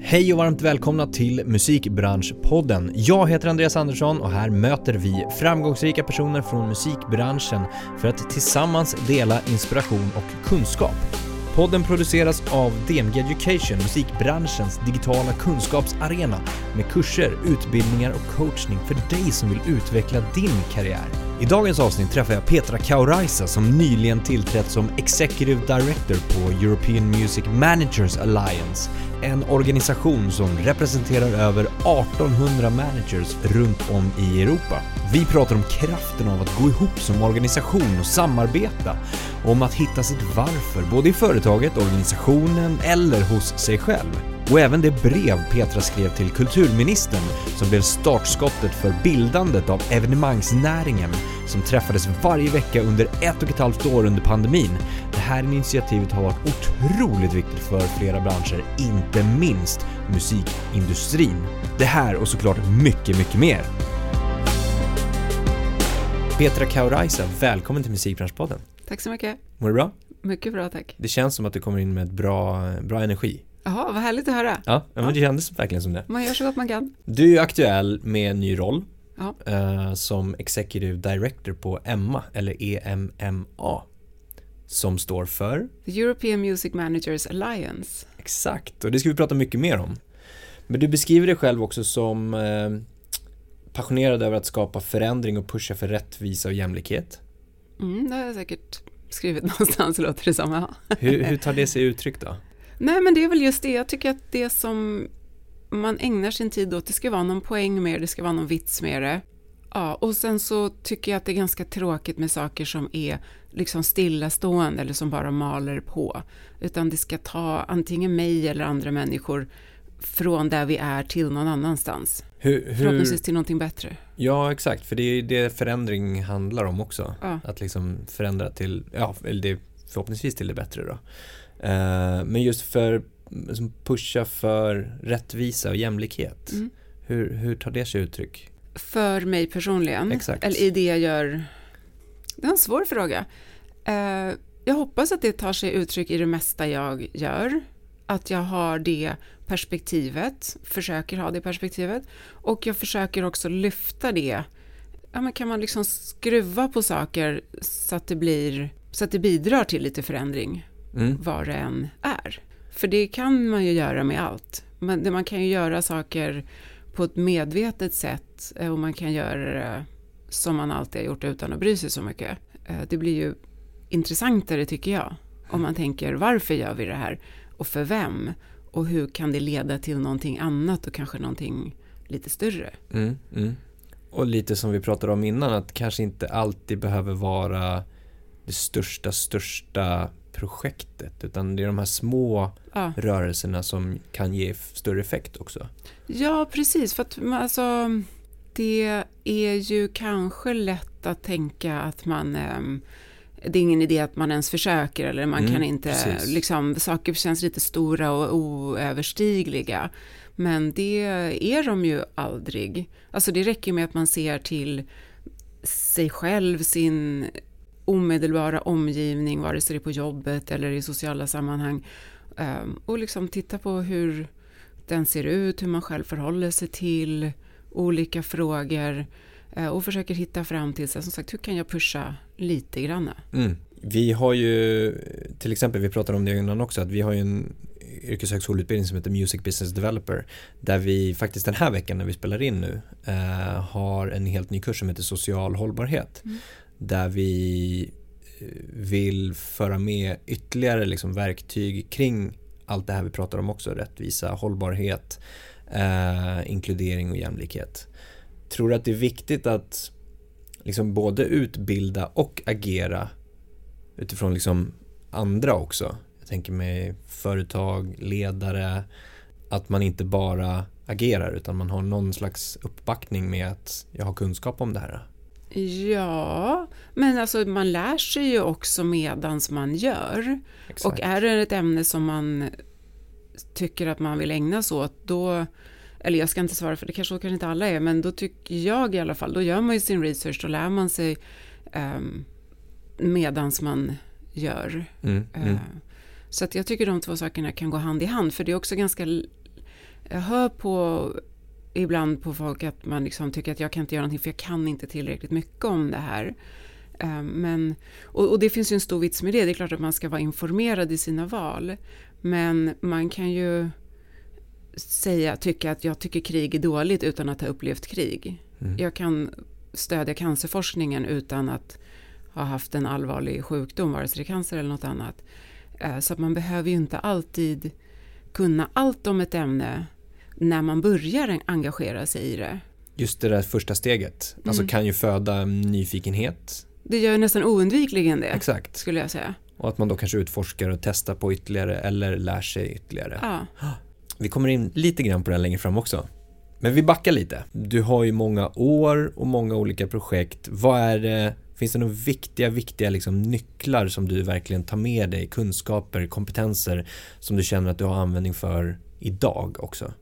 Hej och varmt välkomna till Musikbranschpodden. Jag heter Andreas Andersson och här möter vi framgångsrika personer från musikbranschen för att tillsammans dela inspiration och kunskap. Podden produceras av DMG Education, musikbranschens digitala kunskapsarena med kurser, utbildningar och coachning för dig som vill utveckla din karriär. I dagens avsnitt träffar jag Petra Kauraisa som nyligen tillträtt som Executive Director på European Music Managers Alliance, en organisation som representerar över 1800 managers runt om i Europa. Vi pratar om kraften av att gå ihop som organisation och samarbeta, om att hitta sitt varför, både i företaget, organisationen eller hos sig själv. Och även det brev Petra skrev till kulturministern som blev startskottet för bildandet av evenemangsnäringen som träffades varje vecka under ett och ett halvt år under pandemin. Det här initiativet har varit otroligt viktigt för flera branscher, inte minst musikindustrin. Det här och såklart mycket, mycket mer. Petra Kauraisa, välkommen till Musikbranschpodden. Tack så mycket. Mår du bra? Mycket bra, tack. Det känns som att du kommer in med bra, bra energi. Jaha, vad härligt att höra. Ja, ja, men det kändes verkligen som det. Man gör så gott man kan. Du är ju aktuell med en ny roll Ja. eh, som Executive Director på EMMA, eller EMMA, som står för The European Music Managers Alliance. exakt, och det ska vi prata mycket mer om. Men du beskriver dig själv också som eh, passionerad över att skapa förändring och pusha för rättvisa och jämlikhet. Mm, det har jag säkert skrivit någonstans, låter det som. Ja. Hur, hur tar det sig uttryck då? Nej, men det är väl just det. Jag tycker att det som man ägnar sin tid åt, det ska vara någon poäng med det, det ska vara någon vits med det. Ja, och sen så tycker jag att det är ganska tråkigt med saker som är liksom stillastående eller som bara maler på. Utan det ska ta antingen mig eller andra människor från där vi är till någon annanstans. Hur, hur, Förhoppningsvis till någonting bättre. Ja, exakt, för det är det förändring handlar om också. Ja. Att liksom förändra till, ja, eller det, förhoppningsvis till det bättre då. Eh, men just för, som pusha för rättvisa och jämlikhet. Mm. Hur, hur tar det sig uttryck? För mig personligen, Exakt. eller i det jag gör, det är en svår fråga. Eh, jag hoppas att det tar sig uttryck i det mesta jag gör. Att jag har det perspektivet, försöker ha det perspektivet. Och jag försöker också lyfta det. Ja, men kan man liksom skruva på saker så att det blir, så att det bidrar till lite förändring, Mm. vad det än är. För det kan man ju göra med allt. Man, det- man kan ju göra saker på ett medvetet sätt eh, och man kan göra det som man alltid har gjort utan att bry sig så mycket. Eh, Det blir ju intressantare tycker jag. Om man tänker varför gör vi det här och för vem? Och hur kan det leda till någonting annat och kanske någonting lite större? Mm, mm. Och lite som vi pratade om innan, att kanske inte alltid behöver vara det största, största projektet, utan det är de här små Ja, rörelserna som kan ge större effekt också. ja precis. För att alltså, det är ju kanske lätt att tänka att man ehm, det är ingen idé att man ens försöker eller man Mm, kan inte, precis. liksom, saker känns lite stora och oöverstigliga. Men det är de ju aldrig. Alltså det räcker med att man ser till sig själv, sin omedelbara omgivning, vare sig det är på jobbet eller i sociala sammanhang. ehm, Och liksom titta på hur den ser ut, hur man själv förhåller sig till olika frågor eh, och försöker hitta fram till, så som sagt, hur kan jag pusha lite granna? Mm. Vi har ju, till exempel, vi pratade om det innan också, att vi har ju en yrkeshögskoleutbildning som heter Music Business Developer där vi faktiskt den här veckan när vi spelar in nu eh, har en helt ny kurs som heter social hållbarhet Mm där vi eh, vill föra med ytterligare liksom verktyg kring allt det här vi pratar om också, rättvisa, hållbarhet, eh, inkludering och jämlikhet. Tror du att det är viktigt att liksom både utbilda och agera utifrån liksom andra också? Jag tänker mig företag, ledare, att man inte bara agerar utan man har någon slags uppbackning med att jag har kunskap om det här. Ja, men alltså man lär sig ju också medans man gör. Exakt. Och är det ett ämne som man tycker att man vill ägna sig åt, då, eller jag ska inte svara för det kanske, så kanske inte alla är, men då tycker jag i alla fall, då gör man ju sin research, då lär man sig um, medans man gör. Mm, mm. Eh, Så att jag tycker de två sakerna kan gå hand i hand, för det är också ganska jag hör på ibland på folk att man liksom tycker att jag kan inte göra någonting för jag kan inte tillräckligt mycket om det här. Eh, men, och, och, det finns ju en stor vits med det. Det är klart att man ska vara informerad i sina val. Men man kan ju säga, tycka att jag tycker krig är dåligt utan att ha upplevt krig. Mm. Jag kan stödja cancerforskningen utan att ha haft en allvarlig sjukdom, vare sig det är cancer eller något annat. Eh, så att man behöver ju inte alltid kunna allt om ett ämne när man börjar engagera sig i det. Just det där första steget, alltså mm. kan ju föda nyfikenhet. Det gör ju nästan oundvikligen det, Exakt. skulle jag säga. Och att man då kanske utforskar och testar på ytterligare eller lär sig ytterligare. Ja. Vi kommer in lite grann på det längre fram också. Men vi backar lite. Du har ju många år och många olika projekt. Vad är det, finns det några viktiga, viktiga liksom nycklar som du verkligen tar med dig, kunskaper, kompetenser som du känner att du har användning för idag också?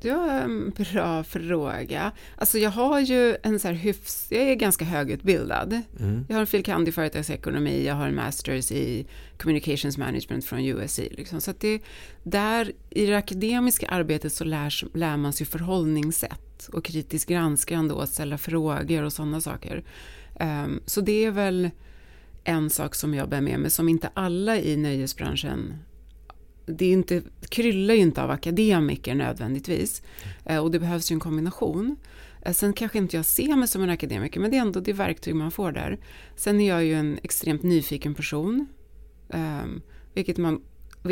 Det var en bra fråga. Alltså jag har ju en så här hyfs, jag är ganska högutbildad. Mm. Jag har en fil. i företagsekonomi, jag har en masters i communications management från USC. Liksom. Så att det, där i det akademiska arbetet så lär, lär man sig förhållningssätt och kritiskt granskande och ställa frågor och sådana saker. Um, så det är väl en sak som jag bär med mig som inte alla i nöjesbranschen det är inte, kryllar ju inte av akademiker nödvändigtvis. Eh, och det behövs ju en kombination. Eh, sen kanske inte jag ser mig som en akademiker, men det är ändå det verktyg man får där. Sen är jag ju en extremt nyfiken person. Um, vilket man,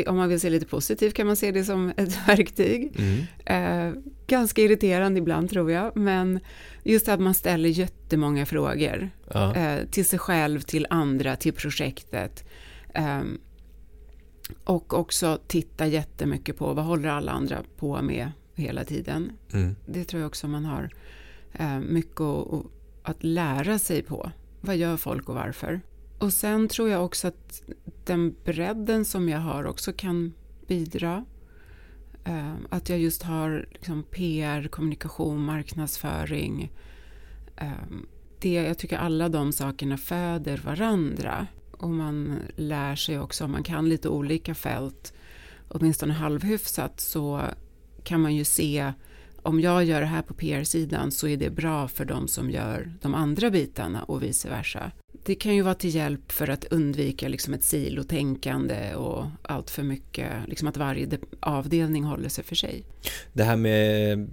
om man vill se lite positivt kan man se det som ett verktyg. Mm. Uh, ganska irriterande ibland tror jag, men just att man ställer jättemånga frågor. Ja. Till sig själv, till andra, till projektet. Um, och också titta jättemycket på vad håller alla andra på med hela tiden. Mm. Det tror jag också man har eh, mycket att, att lära sig på. Vad gör folk och varför? Och sen tror jag också att den bredden som jag har också kan bidra. Eh, att jag just har liksom PR, kommunikation, marknadsföring. Eh, det, jag tycker alla de sakerna föder varandra och man lär sig också, om man kan lite olika fält, åtminstone halvhyfsat, så kan man ju se om jag gör det här på PR-sidan så är det bra för de som gör de andra bitarna och vice versa. Det kan ju vara till hjälp för att undvika liksom ett silotänkande och allt för mycket, liksom att varje avdelning håller sig för sig. Det här med eh,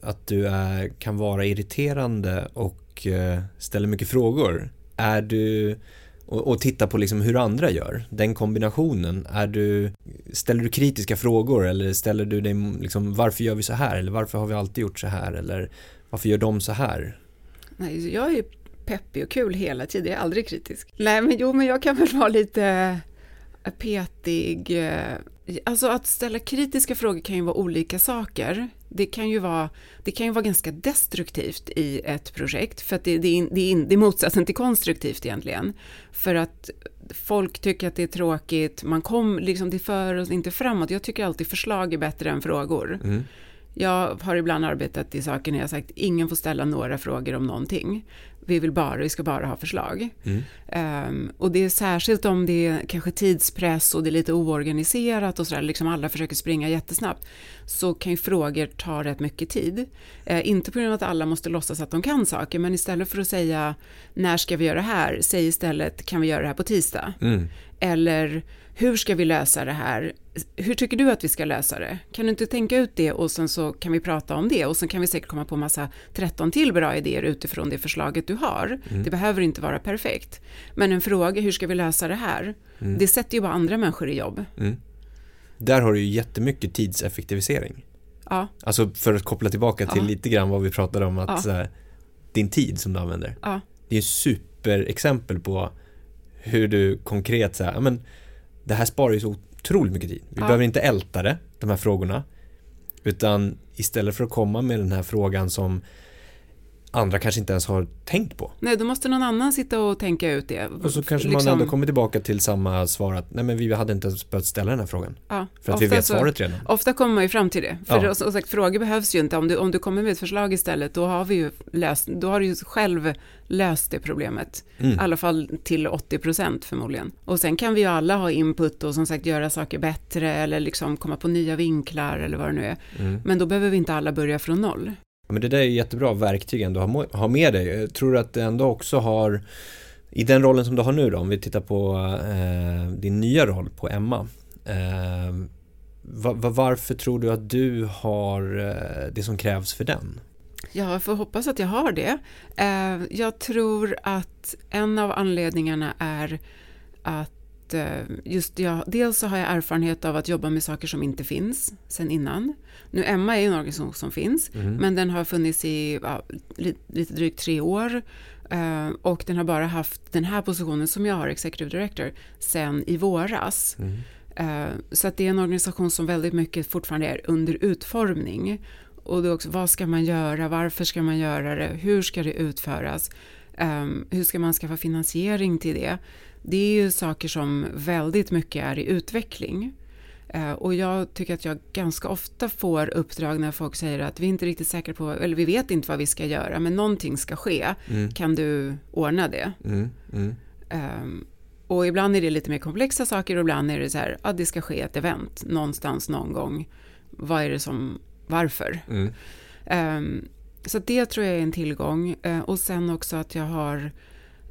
att du är, kan vara irriterande och eh, ställer mycket frågor. Är du och, och titta på liksom hur andra gör. Den kombinationen. Är du, ställer du kritiska frågor eller ställer du dig liksom, varför gör vi så här? Eller varför har vi alltid gjort så här? Eller varför gör de så här? Nej, jag är peppig och kul hela tiden, jag är aldrig kritisk. Nej, men jo, men jag kan väl vara lite eh, petig. Eh, alltså att ställa kritiska frågor kan ju vara olika saker det kan ju vara, det kan ju vara ganska destruktivt i ett projekt, för att det, det, det, det är motsatsen till konstruktivt egentligen. För att folk tycker att det är tråkigt, man kom liksom, det för oss inte framåt. Jag tycker alltid förslag är bättre än frågor. Mm. Jag har ibland arbetat i saker när jag sagt ingen får ställa några frågor om någonting vi vill bara, vi ska bara ha förslag. Mm. Um, och det är särskilt om det är kanske tidspress och det är lite oorganiserat och sådär, liksom alla försöker springa jättesnabbt, så kan ju frågor ta rätt mycket tid. Uh, inte på grund av att alla måste låtsas att de kan saker, men istället för att säga när ska vi göra det här, säg istället kan vi göra det här på tisdag. Mm. Eller hur ska vi lösa det här? Hur tycker du att vi ska lösa det? Kan du inte tänka ut det och sen så kan vi prata om det och sen kan vi säkert komma på massa 13 till bra idéer utifrån det förslaget du har. Mm. Det behöver inte vara perfekt. Men en fråga, hur ska vi lösa det här? Mm. Det sätter ju bara andra människor i jobb. Mm. Där har du ju jättemycket tidseffektivisering. Ja. Alltså för att koppla tillbaka till ja. lite grann vad vi pratade om att ja. här, din tid som du använder. Ja. Det är ett superexempel på hur du konkret säger, men det här sparar ju så otroligt mycket tid. Vi ja. behöver inte älta det, de här frågorna. Utan istället för att komma med den här frågan som andra kanske inte ens har tänkt på. Nej, då måste någon annan sitta och tänka ut det. Och så kanske liksom... man ändå kommer tillbaka till samma svar att nej men vi hade inte ens behövt ställa den här frågan. Ja, för att vi vet svaret redan. ofta kommer man ju fram till det. För ja. som sagt, frågor behövs ju inte. Om du, om du kommer med ett förslag istället, då har vi ju löst, då har du ju själv löst det problemet. Mm. I alla fall till 80 procent förmodligen. Och sen kan vi ju alla ha input och som sagt göra saker bättre eller liksom komma på nya vinklar eller vad det nu är. Mm. Men då behöver vi inte alla börja från noll. Men det där är jättebra verktyg ändå att ha med dig. Jag tror att det ändå också har, i den rollen som du har nu då, om vi tittar på eh, din nya roll på Emma. Eh, va, va, varför tror du att du har eh, det som krävs för den? Jag får hoppas att jag har det. Eh, jag tror att en av anledningarna är att Eh, just jag, dels så har jag erfarenhet av att jobba med saker som inte finns sen innan. Nu Emma är en organisation som finns, mm. men den har funnits i ja, lite drygt tre år. Uh, och den har bara haft den här positionen som jag har, Executive Director, sen i våras. Mm. Så att det är en organisation som väldigt mycket fortfarande är under utformning. Och då också, vad ska man göra, varför ska man göra det, hur ska det utföras, hur ska man skaffa finansiering till det det är ju saker som väldigt mycket är i utveckling. Eh, och jag tycker att jag ganska ofta får uppdrag när folk säger att vi är inte riktigt säkra på, eller vi vet inte vad vi ska göra, men någonting ska ske. Mm. Kan du ordna det? Mm. Mm. Um, och ibland är det lite mer komplexa saker och ibland är det så här, ja det ska ske ett event någonstans någon gång. Vad är det som, varför? Um, så det tror jag är en tillgång. Uh, och sen också att jag har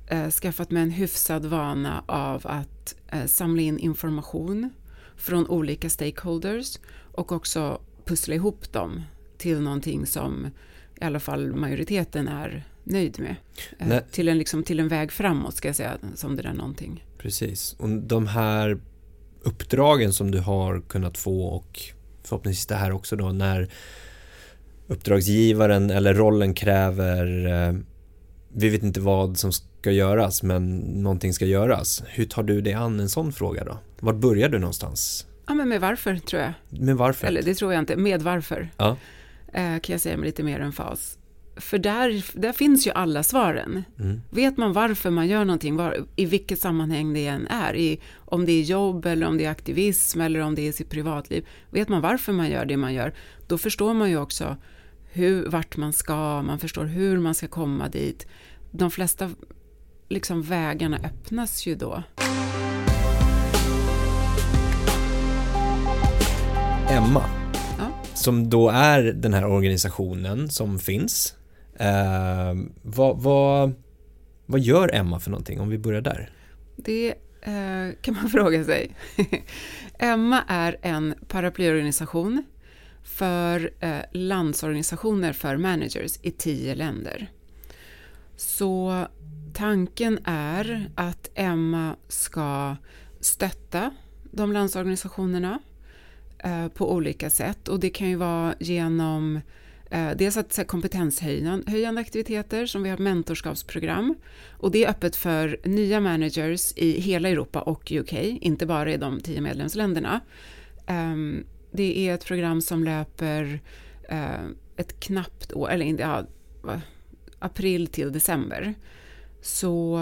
eh, skaffat mig en hyfsad vana av att eh, samla in information från olika stakeholders och också pussla ihop dem till någonting som i alla fall majoriteten är nöjd med. Eh, till, en, liksom, till en väg framåt ska jag säga, som det där någonting. Precis, och de här uppdragen som du har kunnat få och förhoppningsvis det här också då när uppdragsgivaren eller rollen kräver eh, vi vet inte vad som ska göras men någonting ska göras. Hur tar du dig an en sån fråga då? Var börjar du någonstans? Ja men med varför tror jag. Med varför? Eller det tror jag inte, med varför. Ja. Eh, kan jag säga med lite mer än fas. För där, där finns ju alla svaren. Mm. Vet man varför man gör någonting, var, i vilket sammanhang det än är, i, om det är jobb eller om det är aktivism eller om det är sitt privatliv. Vet man varför man gör det man gör, då förstår man ju också hur, vart man ska, man förstår hur man ska komma dit. De flesta liksom vägarna öppnas ju då. Emma, ja. som då är den här organisationen som finns. Eh, vad, vad, vad gör Emma för någonting om vi börjar där? Det eh, kan man fråga sig. Emma är en paraplyorganisation för eh, landsorganisationer för managers i tio länder. Så tanken är att Emma ska stötta de landsorganisationerna eh, på olika sätt och det kan ju vara genom eh, dels att kompetenshöjande aktiviteter som vi har mentorskapsprogram och det är öppet för nya managers i hela Europa och UK, inte bara i de tio medlemsländerna. Ehm, det är ett program som löper eh, ett knappt år, eller ja, april till december. Så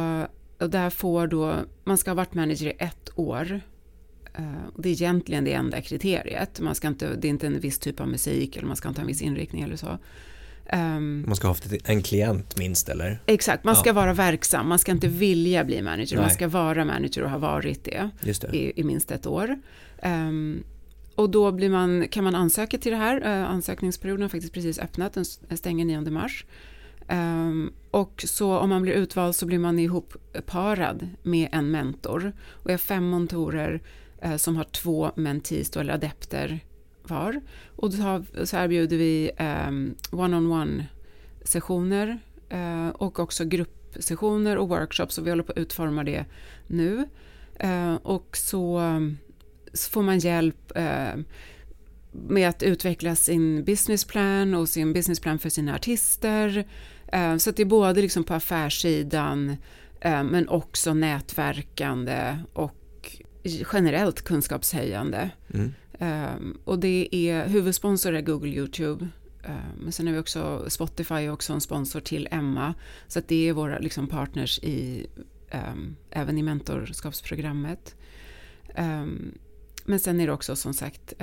och där får då, man ska ha varit manager i ett år. Uh, det är egentligen det enda kriteriet. Man ska inte, det är inte en viss typ av musik eller man ska inte ha en viss inriktning eller så. Um, man ska ha haft en klient minst eller? Exakt, man ska ja. vara verksam. Man ska inte vilja bli manager. Nej. Man ska vara manager och ha varit det, det. I, I, minst ett år. Um, och då blir man, kan man ansöka till det här. Uh, ansökningsperioden har faktiskt precis öppnat, den stänger 9 mars. Um, och så om man blir utvald så blir man ihopparad med en mentor. Och har fem mentorer uh, som har två mentees eller adepter var. Och då har, så erbjuder vi um, one-on-one sessioner uh, och också gruppsessioner och workshops. Och vi håller på att utforma det nu. Uh, och så så får man hjälp med att utveckla sin businessplan och sin businessplan för sina artister. Eh, så att det är både liksom på affärssidan eh, men också nätverkande och generellt kunskapshöjande. Mm. Eh, och det är huvudsponsor är Google Youtube men sen är vi också, Spotify är också en sponsor till Emma, så att det är våra liksom, partners i, um, även i mentorskapsprogrammet. Men sen är det också som sagt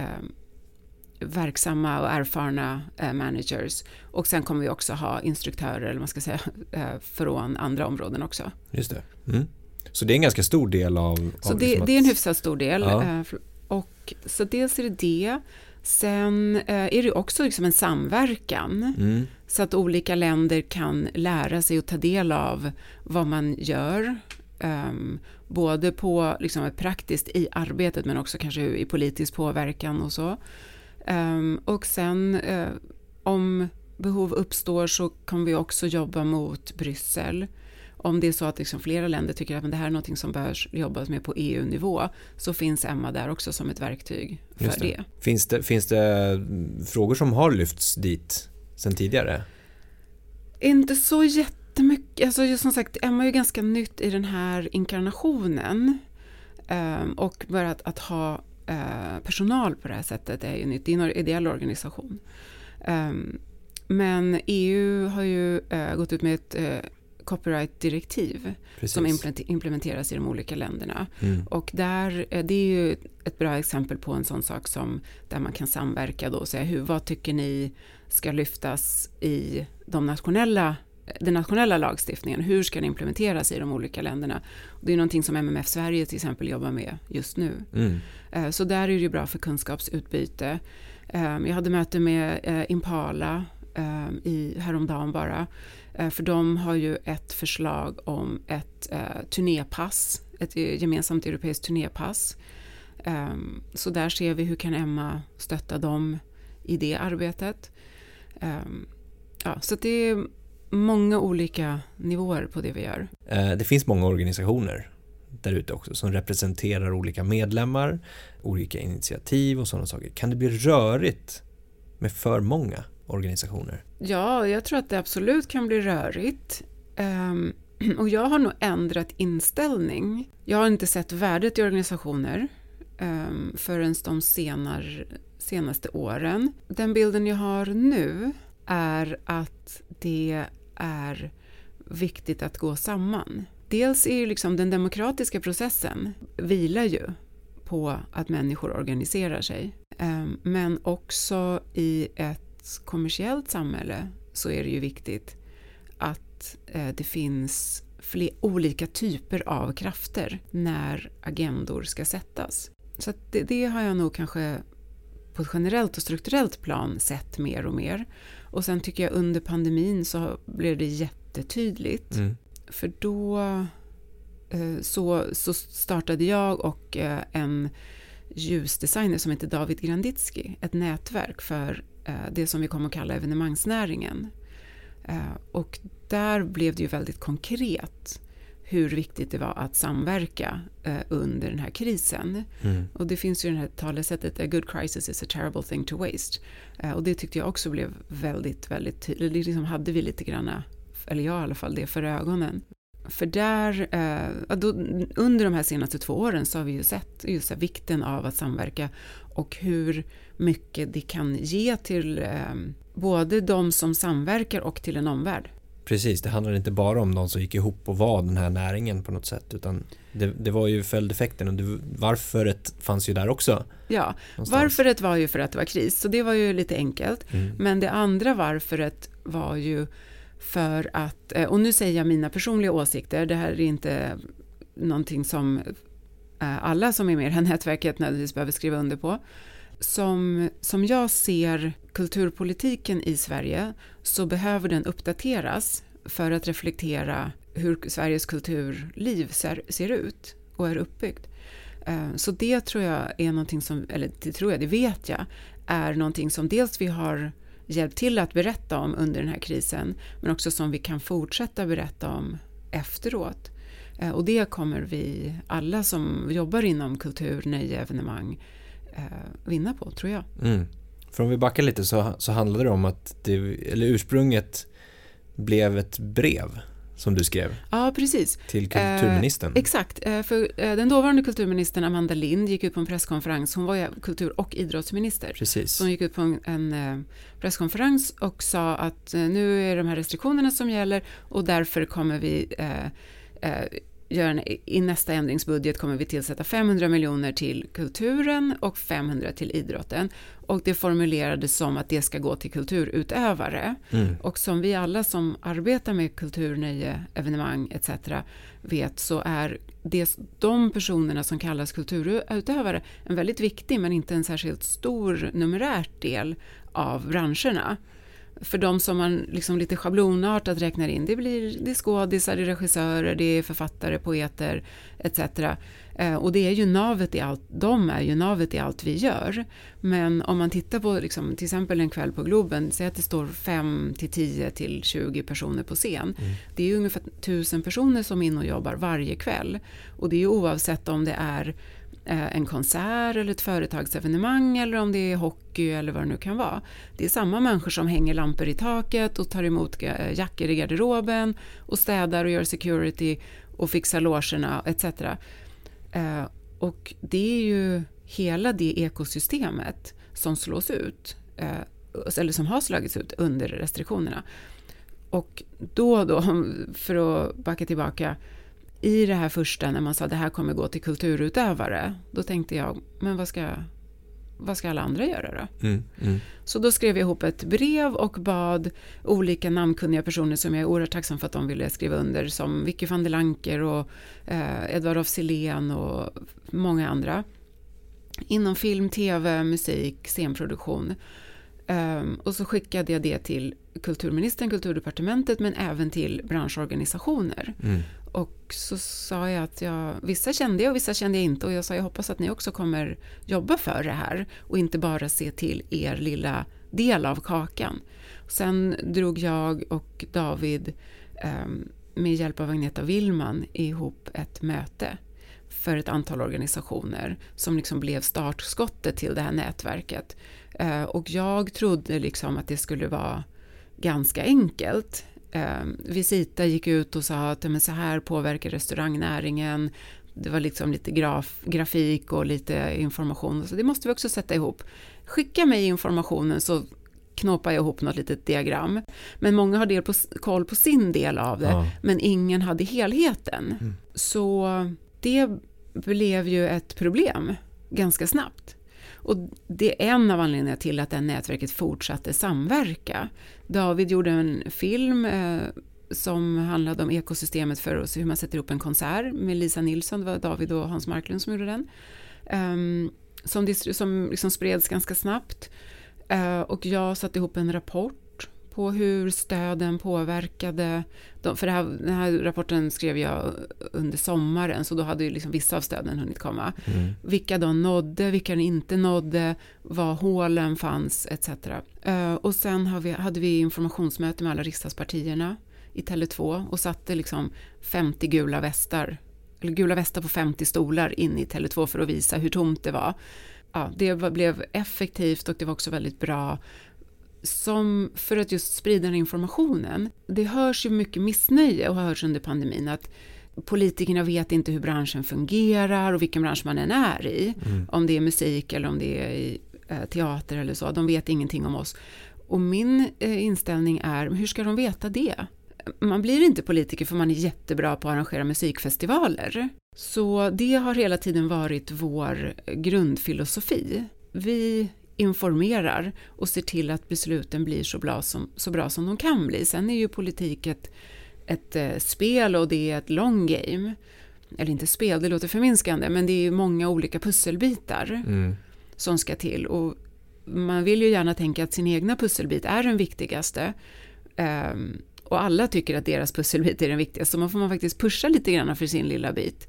verksamma och erfarna uh, managers. Och sen kommer vi också ha instruktörer, eller man ska säga, uh, från andra områden också. Just det. Mm. Så det är en ganska stor del av... Så det, liksom att... det, är en hyfsat stor del. Ja. Uh, och så dels är det det. Sen är det också liksom en samverkan. Mm. Så att olika länder kan lära sig och ta del av vad man gör. Um, både på liksom praktiskt i arbetet men också kanske i politisk påverkan och så. Um, och sen uh, om behov uppstår så kommer vi också jobba mot Bryssel. Om det är så att liksom flera länder tycker att det här är något som bör jobbas med på EU-nivå så finns Emma där också som ett verktyg för det. det. Finns, det. finns det frågor som har lyfts dit sen tidigare? Inte så jättemycket. Alltså, som sagt, Emma är ju ganska nytt i den här inkarnationen. Um, och bara att, att ha uh, personal på det här sättet är ju nytt. Det är en ideell organisation. Um, men EU har ju uh, gått ut med ett uh, copyright-direktiv som implementeras i de olika länderna. Mm. Och där, det är ju ett bra exempel på en sån sak som där man kan samverka då och säga hur, vad tycker ni ska lyftas i de nationella den nationella lagstiftningen, hur ska den implementeras i de olika länderna? Det är någonting som MMF Sverige till exempel jobbar med just nu. Mm. Eh, så där är det ju bra för kunskapsutbyte. Eh, jag hade möte med eh, Impala i, häromdagen bara. För de har ju ett förslag om ett turnépass, ett gemensamt europeiskt turnépass. Så där ser vi hur kan Emma stötta dem i det arbetet. Ja, så det är många olika nivåer på det vi gör. Eh, det finns många organisationer där ute också som representerar olika medlemmar, olika initiativ och sådana saker. Kan det bli rörigt med för många organisationer? Ja, jag tror att det absolut kan bli rörigt. Um, och jag har nog ändrat inställning. Jag har inte sett värdet i organisationer um, förrän de senar, senaste åren. Den bilden jag har nu är att det är viktigt att gå samman. Dels är ju liksom den demokratiska processen vilar ju på att människor organiserar sig. Ehm, men också i ett kommersiellt samhälle så är det ju viktigt att eh, det finns fler olika typer av krafter när agendor ska sättas. Så det, det, har jag nog kanske på ett generellt och strukturellt plan sett mer och mer. Och sen tycker jag under pandemin så blev det jättetydligt. Mm. För då eh, så, så startade jag och eh, en ljusdesigner som heter David Granditsky ett nätverk för eh, det som vi kommer att kalla evenemangsnäringen. Och där blev det ju väldigt konkret hur viktigt det var att samverka eh, under den här krisen. Mm. Och det finns ju det här talesättet A good crisis is a terrible thing to waste. Eh, och det tyckte jag också blev väldigt, väldigt tydligt. Liksom hade vi lite grann, eller jag i alla fall, det för ögonen. För där, eh, då, under de här senaste två åren så har vi ju sett just här, vikten av att samverka och hur mycket det kan ge till eh, både de som samverkar och till en omvärld. Precis, det handlar inte bara om de som gick ihop och var den här näringen på något sätt utan det, det var ju följdeffekten och det, varföret fanns ju där också. Ja, någonstans. varföret var ju för att det var kris så det var ju lite enkelt. Mm. Men det andra varföret var ju för att, eh, och nu säger jag mina personliga åsikter, det här är inte någonting som eh, alla som är med i det här nätverket nödvändigtvis behöver skriva under på som, som jag ser kulturpolitiken i Sverige så behöver den uppdateras för att reflektera hur Sveriges kulturliv ser, ser ut och är uppbyggt. Eh, så det tror jag är någonting som, eller det tror jag, det vet jag, är någonting som dels vi har hjälpt till att berätta om under den här krisen, men också som vi kan fortsätta berätta om efteråt. Eh, och det kommer vi alla som jobbar inom kultur, nöje, evenemang eh, vinna på, tror jag. Mm. För om vi backar lite så, så handlade det om att det, eller ursprunget blev ett brev som du skrev. Ja, precis. Till kulturministern. Eh, exakt, eh, för eh, den dåvarande kulturministern Amanda Lind gick ut på en presskonferens, hon var ju kultur och idrottsminister. Precis. Så hon gick ut på en, en eh, presskonferens och sa att eh, nu är de här restriktionerna som gäller och därför kommer vi eh, gör en, i nästa ändringsbudget kommer vi tillsätta 500 miljoner till kulturen och 500 till idrotten. Och det formulerades som att det ska gå till kulturutövare. Mm. Och som vi alla som arbetar med kultur, nöje, evenemang etc. vet så är det, de personerna som kallas kulturutövare en väldigt viktig men inte en särskilt stor numerärt del av branscherna för de som man liksom lite schablonartat räknar in, det, blir, det är skådisar, det är regissörer, det är författare, poeter etc. Eh, och det är ju navet i allt, de är ju navet i allt vi gör. Men om man tittar på liksom, till exempel en kväll på Globen, säg att det står 5 till 10 till 20 personer på scen. Mm. Det är ju ungefär 1000 personer som är inne och jobbar varje kväll. Och det är ju oavsett om det är Eh, en konsert eller ett företagsevenemang eller om det är hockey eller vad det nu kan vara. Det är samma människor som hänger lampor i taket och tar emot eh, jackor i garderoben och städar och gör security och fixar logerna etc. Eh, och det är ju hela det ekosystemet som slås ut eller som har slagits ut under restriktionerna. Och då, då för att backa tillbaka i det här första när man sa det här kommer gå till kulturutövare, då tänkte jag, men vad ska, vad ska alla andra göra då? Mm, mm. Så då skrev jag ihop ett brev och bad olika namnkunniga personer som jag är oerhört tacksam för att de ville skriva under, som Vicky van der Lanker och eh, Edvard af Sillén och många andra. Inom film, tv, musik, scenproduktion. Um, och så skickade jag det till kulturministern, kulturdepartementet, men även till branschorganisationer. Mm. Och så sa jag att jag, vissa kände jag och vissa kände jag inte och jag sa jag hoppas att ni också kommer jobba för det här och inte bara se till er lilla del av kakan. Sen drog jag och David ehm, med hjälp av Agneta Willman ihop ett möte för ett antal organisationer som liksom blev startskottet till det här nätverket. Eh, och jag trodde liksom att det skulle vara ganska enkelt eh, Visita gick ut och sa att men så här påverkar restaurangnäringen. Det var liksom lite graf, grafik och lite information. Så det måste vi också sätta ihop. Skicka mig informationen så knåpar jag ihop något litet diagram. Men många har del på, koll på sin del av det, ja. men ingen hade helheten. Mm. Så det blev ju ett problem ganska snabbt. Och det är en av anledningarna till att det här nätverket fortsatte samverka. David gjorde en film eh, som handlade om ekosystemet för oss, hur man sätter ihop en konsert med Lisa Nilsson, det var David och Hans Marklund som gjorde den. Um, som, som liksom spreds ganska snabbt. Uh, och jag satte ihop en rapport på hur stöden påverkade. för här, den här rapporten skrev jag under sommaren, så då hade ju liksom vissa av stöden hunnit komma. Mm. Vilka de nådde, vilka de inte nådde, var hålen fanns etc. Uh, och sen vi, hade vi informationsmöte med alla riksdagspartierna i Tele2 och satte liksom 50 gula västar, eller gula västar på 50 stolar in i Tele2 för att visa hur tomt det var. Ja, det blev effektivt och det var också väldigt bra som för att just sprida den informationen. Det hörs ju mycket missnöje och har hörts under pandemin att politikerna vet inte hur branschen fungerar och vilken bransch man än är i. Mm. Om det är musik eller om det är i, eh, teater eller så. De vet ingenting om oss. Och min eh, inställning är, hur ska de veta det? Man blir inte politiker för man är jättebra på att arrangera musikfestivaler. Så det har hela tiden varit vår grundfilosofi. Vi informerar och ser till att besluten blir så bra som, så bra som de kan bli. Sen är ju politik ett, ett eh, spel och det är ett long game. Eller inte spel, det låter förminskande, men det är många olika pusselbitar mm. som ska till. Och man vill ju gärna tänka att sin egna pusselbit är den viktigaste. Um, och alla tycker att deras pusselbit är den viktigaste, så man får man faktiskt pusha lite grann för sin lilla bit.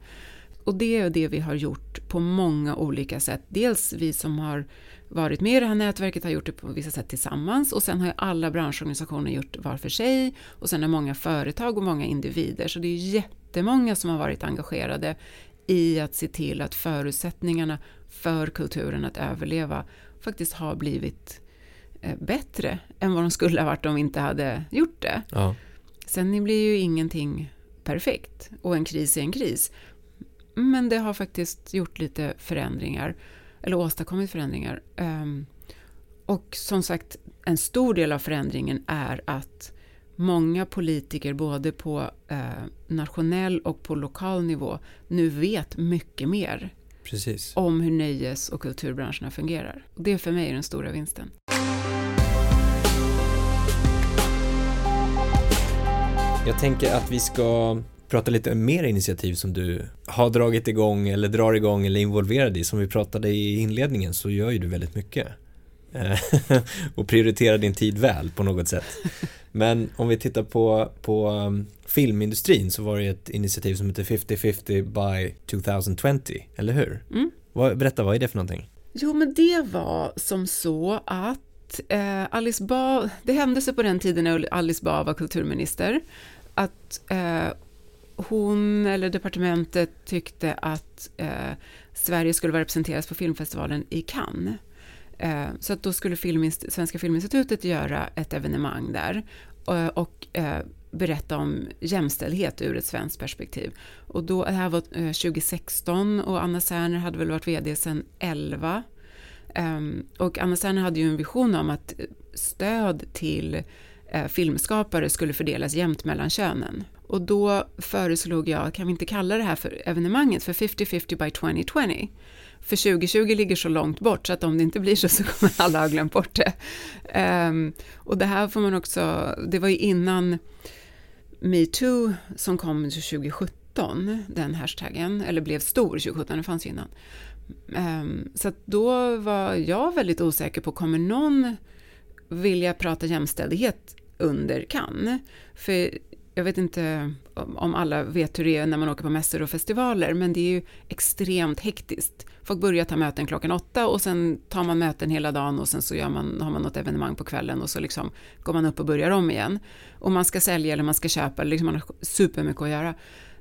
Och det är det vi har gjort på många olika sätt. Dels vi som har varit med i det här nätverket har gjort det på vissa sätt tillsammans och sen har ju alla branschorganisationer gjort var för sig och sen har många företag och många individer så det är jättemånga som har varit engagerade i att se till att förutsättningarna för kulturen att överleva faktiskt har blivit eh, bättre än vad de skulle ha varit om vi inte hade gjort det. Ja. sen blir ju ingenting perfekt och en kris är en kris. Men det har faktiskt gjort lite förändringar, eller åstadkommit förändringar. Um, och som sagt, en stor del av förändringen är att många politiker, både på eh, nationell och på lokal nivå, nu vet mycket mer Precis. om hur nöjes och kulturbranscherna fungerar. Och det för mig är den stora vinsten. Jag tänker att vi ska prata lite mer initiativ som du har dragit igång eller drar igång eller involverad i. Som vi pratade i inledningen så gör ju du väldigt mycket. Eh, och prioriterar din tid väl på något sätt. Men om vi tittar på, på um, filmindustrin så var det ett initiativ som heter 50-50 by 2020, eller hur? Mm. Vad, berätta, vad är det för någonting? Jo, men det var som så att eh, Alice Bah, det hände sig på den tiden när Alice Bah var kulturminister, att eh, hon eller departementet tyckte att eh, Sverige skulle vara representerat på filmfestivalen i Cannes. Eh, så att då skulle Filminst Svenska Filminstitutet göra ett evenemang där eh, och eh, berätta om jämställdhet ur ett svenskt perspektiv. Och då, det här var eh, 2016 och Anna Serner hade väl varit VD sedan 11. Ehm, och Anna Serner hade ju en vision om att stöd till eh, filmskapare skulle fördelas jämnt mellan könen. Och då föreslog jag, kan vi inte kalla det här för evenemanget för 50-50 by 2020? För 2020 ligger så långt bort så att om det inte blir så så kommer alla ha glömt bort det. Um, och det här får man också, det var ju innan metoo som kom 2017, den hashtaggen, eller blev stor 2017, det fanns ju innan. Um, så att då var jag väldigt osäker på, kommer någon vilja prata jämställdhet under kan? För jag vet inte om alla vet hur det är när man åker på mässor och festivaler, men det är ju extremt hektiskt. Folk börjar ta möten klockan åtta och sen tar man möten hela dagen och sen så gör man, har man något evenemang på kvällen och så liksom går man upp och börjar om igen. Och man ska sälja eller man ska köpa, liksom man har supermycket att göra.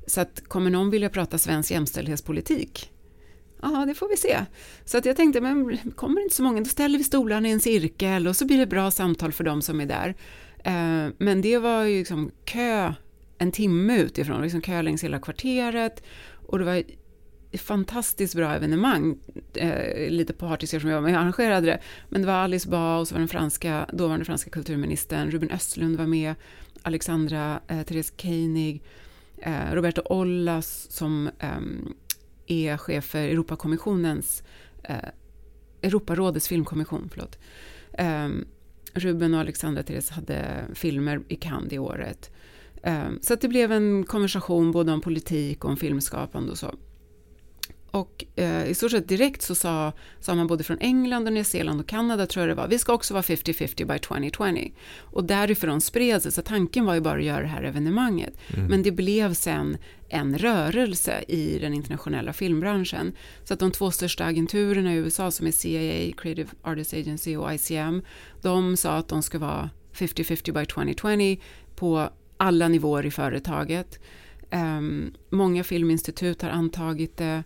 Så att kommer någon vilja prata svensk jämställdhetspolitik? Ja, det får vi se. Så att jag tänkte, men kommer det inte så många, då ställer vi stolarna i en cirkel och så blir det bra samtal för de som är där. Eh, men det var ju liksom kö en timme utifrån, liksom kö längs hela kvarteret. Och det var ett fantastiskt bra evenemang, eh, lite partisk som jag var med och arrangerade det, men det var Alice Bah och så var den franska, dåvarande franska kulturministern, Ruben Östlund var med, Alexandra eh, Therese Koenig, eh, Roberto Ollas som eh, är chef för Europakommissionens, eh, Europarådets filmkommission, förlåt. Ehm, Ruben och Alexandra Therese hade filmer i Cannes det året. Ehm, så att det blev en konversation både om politik och om filmskapande och så. Och eh, i stort sett direkt så sa, sa man både från England och Nya Zeeland och Kanada tror jag det var, vi ska också vara 50-50 by 2020. Och därifrån spred sig, så tanken var ju bara att göra det här evenemanget. Mm. Men det blev sen en rörelse i den internationella filmbranschen. Så att de två största agenturerna i USA som är CIA, Creative Artists Agency och ICM, de sa att de ska vara 50-50 by 2020 på alla nivåer i företaget. Um, många filminstitut har antagit det. Um,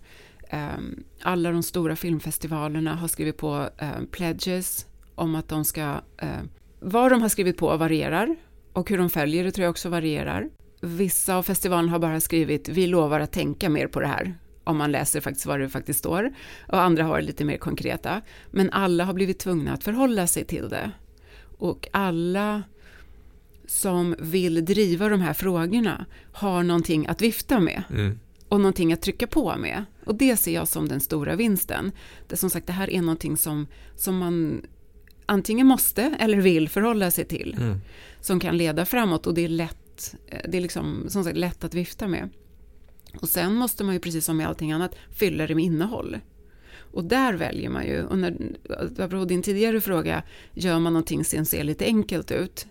Ehm, alla de stora filmfestivalerna har skrivit på ehm, pledges om att de ska... Ehm, vad de har skrivit på varierar och hur de följer det tror jag också varierar. Vissa av festivalerna har bara skrivit vi lovar att tänka mer på det här om man läser faktiskt vad det faktiskt står och andra har lite mer konkreta. Men alla har blivit tvungna att förhålla sig till det. Och alla som vill driva de här frågorna har någonting att vifta med. Mm och någonting att trycka på med. Och det ser jag som den stora vinsten. Det som sagt, det här är någonting som, som man antingen måste eller vill förhålla sig till. Mm. Som kan leda framåt och det är lätt, det är liksom, som sagt, lätt att vifta med. Och sen måste man ju precis som med allting annat fylla det med innehåll. Och där väljer man ju, och när, apropå din tidigare fråga, gör man någonting som ser lite enkelt ut?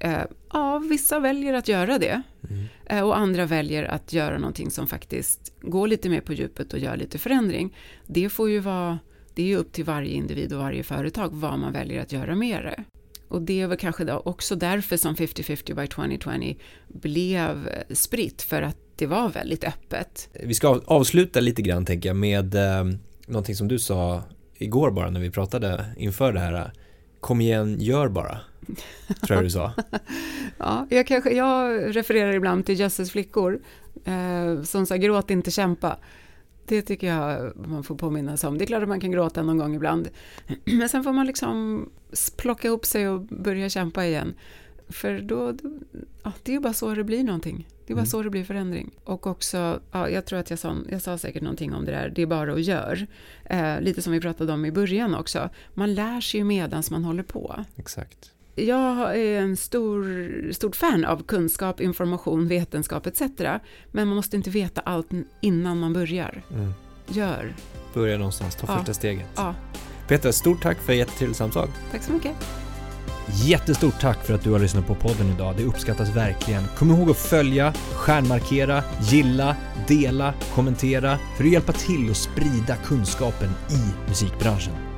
Eh, ja, vissa väljer att göra det. Mm. Eh, och andra väljer att göra någonting som faktiskt går lite mer på djupet och gör lite förändring. Det får ju vara, det är ju upp till varje individ och varje företag vad man väljer att göra med det. Och det väl kanske också därför som 50-50 by 2020 blev spritt, för att det var väldigt öppet. Vi ska avsluta lite grann tänker jag med eh, någonting som du sa igår bara när vi pratade inför det här. Kom igen, gör bara. tror jag du sa. ja, jag, kanske, jag refererar ibland till Jösses flickor, eh, som sa gråt inte kämpa. Det tycker jag man får påminna sig om. Det är klart att man kan gråta någon gång ibland. Men sen får man liksom plocka ihop sig och börja kämpa igen. För då, ja, det är ju bara så det blir någonting. Det är bara mm. så det blir förändring. Och också, ja, jag tror att jag sa, jag sa säkert någonting om det där, det är bara att göra. Eh, lite som vi pratade om i början också. Man lär sig ju medan man håller på. Exakt. Jag är en stor, stort fan av kunskap, information, vetenskap etc. Men man måste inte veta allt innan man börjar. Mm. Gör. Börja någonstans, ta ja. första steget. Ja. Petra, stort tack för ett jättetrevligt samtal. Tack så mycket. Jättestort tack för att du har lyssnat på podden idag. Det uppskattas verkligen. Kom ihåg att följa, stjärnmarkera, gilla, dela, kommentera för att hjälpa till att sprida kunskapen i musikbranschen.